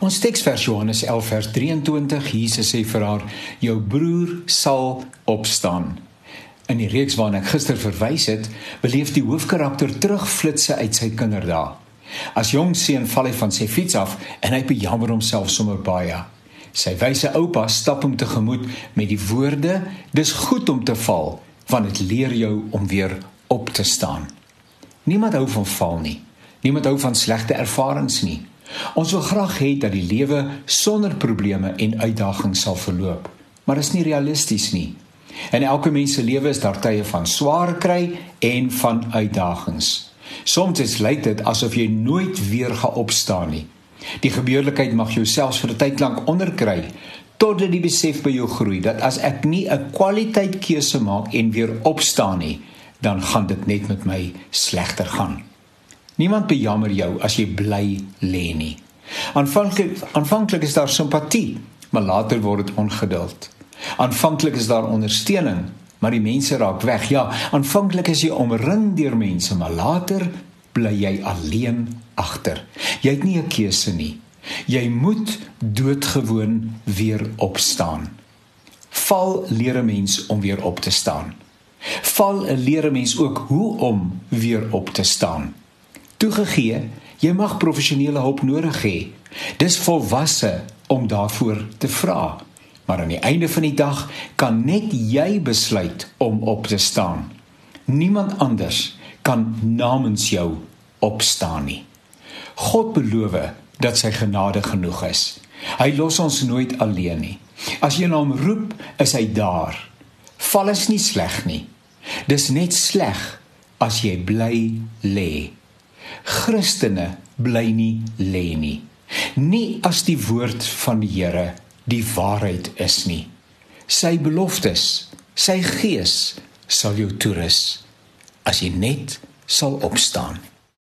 Ons teksvers Johannes 11 vers 23, Jesus sê vir haar: "Jou broer sal opstaan." In die reeks waarna ek gister verwys het, beleef die hoofkarakter terugflitsse uit sy kinderdae. As jong seun val hy van sy fiets af en hy bejammer homself sommer baie. Sy wyse oupa stap hom tegemoet met die woorde: "Dis goed om te val, want dit leer jou om weer op te staan." Niemand hou van val nie. Niemand hou van slegte ervarings nie. Ons wil graag hê dat die lewe sonder probleme en uitdagings sal verloop, maar dit is nie realisties nie. In elke mens se lewe is daar tye van swaar kry en van uitdagings. Soms lyk dit asof jy nooit weer gaan opstaan nie. Die gebeurlikheid mag jou selfs vir 'n tyd lank onderkry totdat die besef by jou groei dat as ek nie 'n kwaliteit keuse maak en weer opstaan nie, dan gaan dit net met my slegter gaan. Niemand bejammer jou as jy bly lê nie. Aanvanklik aanvanklik is daar simpatie, maar later word dit ongeduld. Aanvanklik is daar ondersteuning, maar die mense raak weg. Ja, aanvanklik is jy omring deur mense, maar later bly jy alleen agter. Jy het nie 'n keuse nie. Jy moet doodgewoon weer opstaan. Val leer 'n mens om weer op te staan. Val 'n leer 'n mens ook hoe om weer op te staan toegegee, jy mag professionele hulp nodig hê. Dis volwasse om daarvoor te vra. Maar aan die einde van die dag kan net jy besluit om op te staan. Niemand anders kan namens jou opstaan nie. God beloof dat sy genade genoeg is. Hy los ons nooit alleen nie. As jy na hom roep, is hy daar. Val is nie sleg nie. Dis net sleg as jy bly lê. Christene bly nie lê nie. Nie as die woord van die Here die waarheid is nie. Sy beloftes, sy gees sal jou toerus as jy net sal opstaan.